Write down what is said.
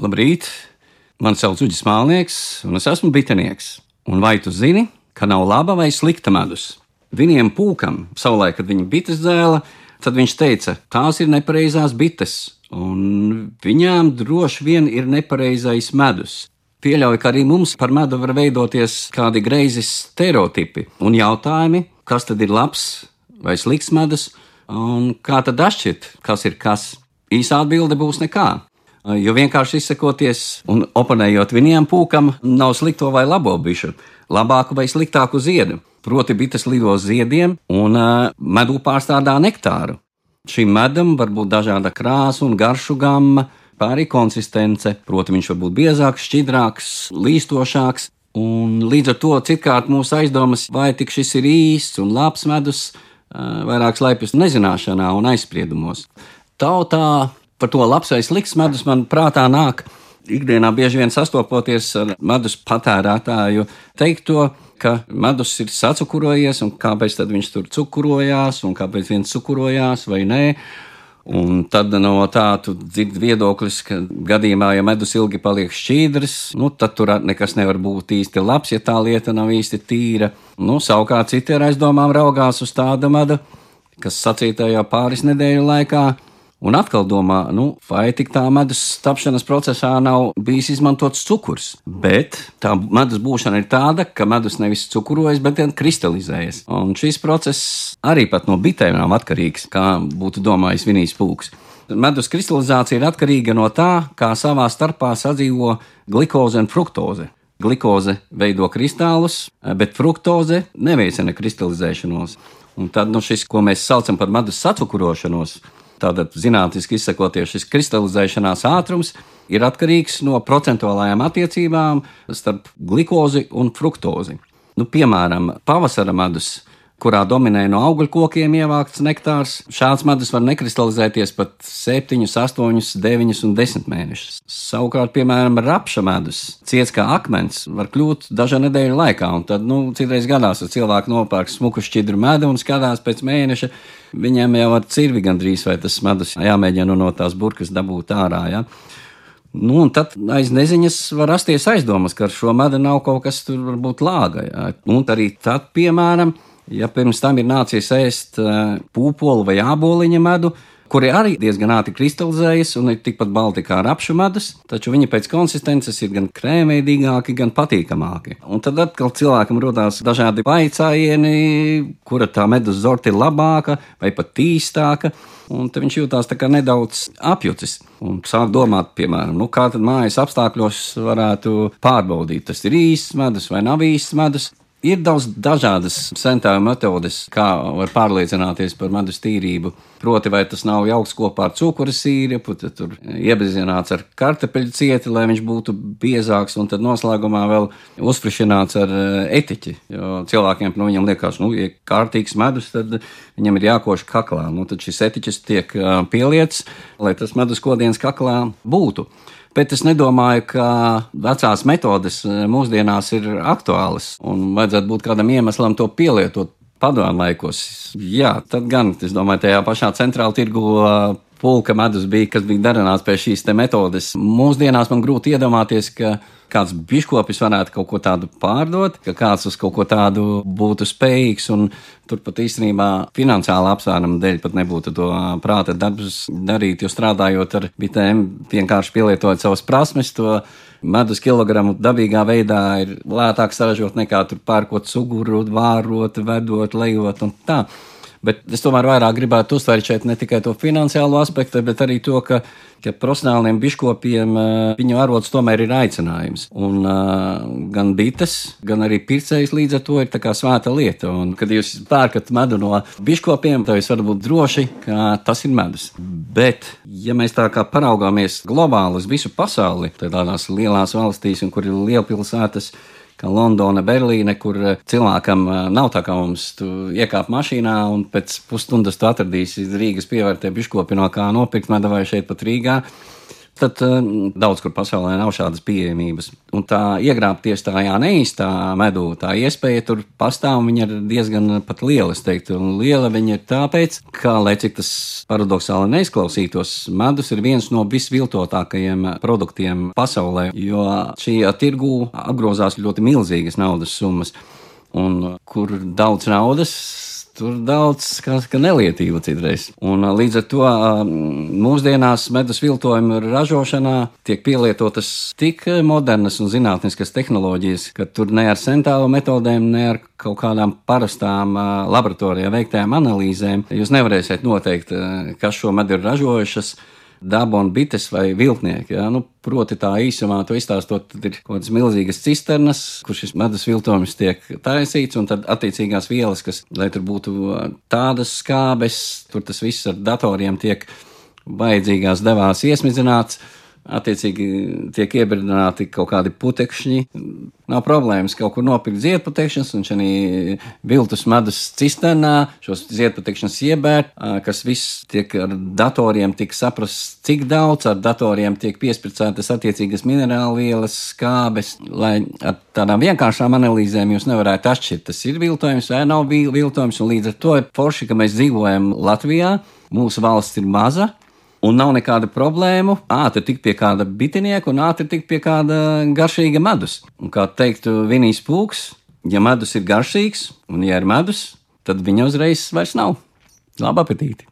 Labrīt! Mani sauc Uģis Mālnieks, un es esmu bitinieks. Un vai tu zini, ka nav laba vai slikta medus? Viņiem pūkam, savulaik, kad viņi bites dzēla, tad viņš teica, tās ir nepareizās bites, un viņām droši vien ir nepareizais medus. Pieļauju, ka arī mums par medu var veidoties kādi greizi stereotipi un jautājumi, kas tad ir labs vai slikts medus, un kā tad atšķirt, kas ir kas. Īsā atbilde būs nekā. Jo vienkārši izsakoties un oponējot viņiem pūkam, nav slikto vai labo bišu, labāku vai sliktāku ziedu. Proti, bites lido ziediem un uh, medū pārstādā nektāru. Šim medam var būt dažāda krāsa un garšu gama, arī konsistence. Proti, viņš var būt biezāks, šķidrāks, līstošāks. Un līdz ar to citkārt mūsu aizdomas, vai tik šis ir īsts un labs medus, vairāk slēpjas nezināšanā un aizspriedumos. Tautā par to labs vai slikts medus man prātā nāk. Ikdienā bieži vien sastopoties ar medus patērētāju teikto, ka medus ir sacukurojies, un kāpēc viņš tur cukurojās, un kāpēc viens cukurojās vai nē. Un tad no tā tu dzirdi viedoklis, ka gadījumā, ja medus ilgi paliek šķīdrs, nu, tad tur nekas nevar būt īsti labs, ja tā lieta nav īsti tīra. Nu, savukārt citi ar aizdomām raugās uz tādu medu, kas sacīta jau pāris nedēļu laikā, Un atkal domā, nu, vai tik tā medus tapšanas procesā nav bijis izmantots cukurs. Bet tā medus būšana ir tāda, ka medus nevis cukurojas, bet gan kristalizējas. Un šis process arī pat no bitēm nav atkarīgs, kā būtu domājis Vinijs Pūks. Medus kristalizācija ir atkarīga no tā, kā savā starpā sadzīvo glikoze un fruktoze. Glikoze veido kristālus, bet fruktoze neveicina kristalizēšanos. Un tad nu, šis, ko mēs saucam par medus sacukurošanos, Tātad, zinātniski izsakoties, šis kristalizēšanās ātrums ir atkarīgs no procentuālajām attiecībām starp glukozi un fruktozi. Nu, piemēram, pavasara medus kurā dominē no augļu kokiem ievākts nektārs. Šāds medus var nekristalizēties pat 7, 8, 9 un 10 mēnešus. Savukārt, piemēram, rapša medus, ciets kā akmens, var kļūt dažu nedēļu laikā. Un tad, nu, citreiz gadās, kad cilvēki nopērk smuku šķidru medu un skatās pēc mēneša, viņiem jau ar cirvi gandrīz vai tas medus jāmēģina no tās burkas dabūt ārā. Ja? Nu, tad aiz neziņas var rasties aizdomas, ka ar šo medu nav kaut kas tur varbūt lāga. Ja? Un arī tad, piemēram, Ja pirms tam ir nācies ēst eh, pūpolu vai āboliņa medu, kuri arī diezgan ātri kristalizējas un ir tikpat balti kā rapšu medus, taču viņi pēc konsistences ir gan krēmēdīgāki, gan patīkamāki. Un tad atkal cilvēkam rodās dažādi vaicājieni, kura tā medus zorta ir labāka vai pat tīstāka. Un viņš jutās nedaudz apjucis un sāk domāt, piemēram, nu, kā tad mājas apstākļos varētu pārbaudīt, tas ir īsts medus vai nav īsts medus. Ir daudz dažādas centāju metodes, kā var pārliecināties par medus tīrību. Proti, vai tas nav jauks kopā ar cukuru sīrupu, tad tur iebezināts ar kartupeļu cieti, lai viņš būtu biezāks, un tad noslēgumā vēl uzfrišināts ar eh, etiķi. Jo cilvēkiem nu, liekas, nu, ja kārtīgs medus, tad viņam ir jākoš kaklā. Nu, tad šis etiķis tiek eh, pieliets, lai tas medus kodiens kaklā būtu. Bet es nedomāju, ka vecās metodes eh, mūsdienās ir aktuālas un vajadzētu būt kādam iemeslam to pielietot. Padomu laikos, jā, tad gan, es domāju, tajā pašā centrāla tirgu eh, pulka medus bija, kas bija darināts pie šīs metodes. Mūsdienās man grūti iedomāties, ka kāds biškopis varētu kaut ko tādu pārdot, ka kāds uz kaut ko tādu būtu spējīgs. Turpat īstenībā finansiāla apsvēruma dēļ pat nebūtu to prāta darbus darīt, jo strādājot ar bitēm, vienkārši pielietojot savas prasmes, to medus kilogramu dabīgā veidā ir lētāk saražot nekā tur pērkot suguru, vārot, vedot, lejot un tā. Bet es tomēr vairāk gribētu uzsvērt šeit ne tikai to finansiālo aspektu, bet arī to, ka, ka profesionāliem biškopiem eh, viņu arots tomēr ir aicinājums. Un uh, gan bites, gan arī pircējs līdz ar to ir tā kā svēta lieta. Un, kad jūs pērkat medu no biškopiem, tad jūs varat būt droši, ka tas ir medus. Bet, ja mēs tā kā paraugāmies globāli uz visu pasauli, tad tādās lielās valstīs, kur ir lielpilsētas, kā Londona, Berlīne, kur eh, cilvēkam eh, nav tā kā mums, tu iekāp mašīnā un pēc pusstundas tu atradīsi Rīgas pievērtē biškopi no kā nopirkt medu vai šeit pat Rīgā. Tad uh, daudz kur pasaulē nav šādas pieejamības. Un tā iegrābties tajā neīstā medū, tā iespēja tur pastāv, viņa ir diezgan pat liela, es teiktu. Un liela viņa ir tāpēc, ka, lai cik tas paradoxāli neizklausītos, medus ir viens no visviltotākajiem produktiem pasaulē, jo šī tirgū apgrozās ļoti milzīgas naudas summas. Un kur daudz naudas, Tur daudz kas nelietība citreiz. Un, līdz ar to mūsdienās medus viltojuma ražošanā tiek pielietotas tik modernas un zinātniskas tehnoloģijas, ka tur ne ar centālu metodēm, ne ar kaut kādām parastām laboratorijā veiktajām analīzēm jūs nevarēsiet noteikt, kas šo medu ir ražojušas daba un bites vai viltnieki. Ja? Nu, proti, tā īsumā to izstāstot, tad ir kaut kādas milzīgas cisternas, kur šis medus viltojums tiek taisīts, un tad attiecīgās vielas, kas, lai tur būtu tādas skābes, tur tas viss ar datoriem tiek vajadzīgās devās iesmidzināts attiecīgi tiek iebirdināti kaut kādi putekšņi. Nav problēmas kaut kur nopirkt ziedputekšņus, un šī viltus medus cisternā šos ziedputekšņus iebērt, kas viss tiek ar datoriem tik saprasts, cik daudz ar datoriem tiek piespricētas attiecīgas minerālvielas, skābes, lai ar tādām vienkāršām analīzēm jūs nevarētu atšķirt, tas ir viltojums vai nav viltojums, un līdz ar to ir forši, ka mēs dzīvojam Latvijā, mūsu valsts ir maza, un nav nekāda problēma. Ātri tikt pie kāda bitinieka un ātri tikt pie kāda garšīga medus. Un kā teiktu Vinijs Pūks, ja medus ir garšīgs un ja ir medus, tad viņa uzreiz vairs nav. Labu apetīti!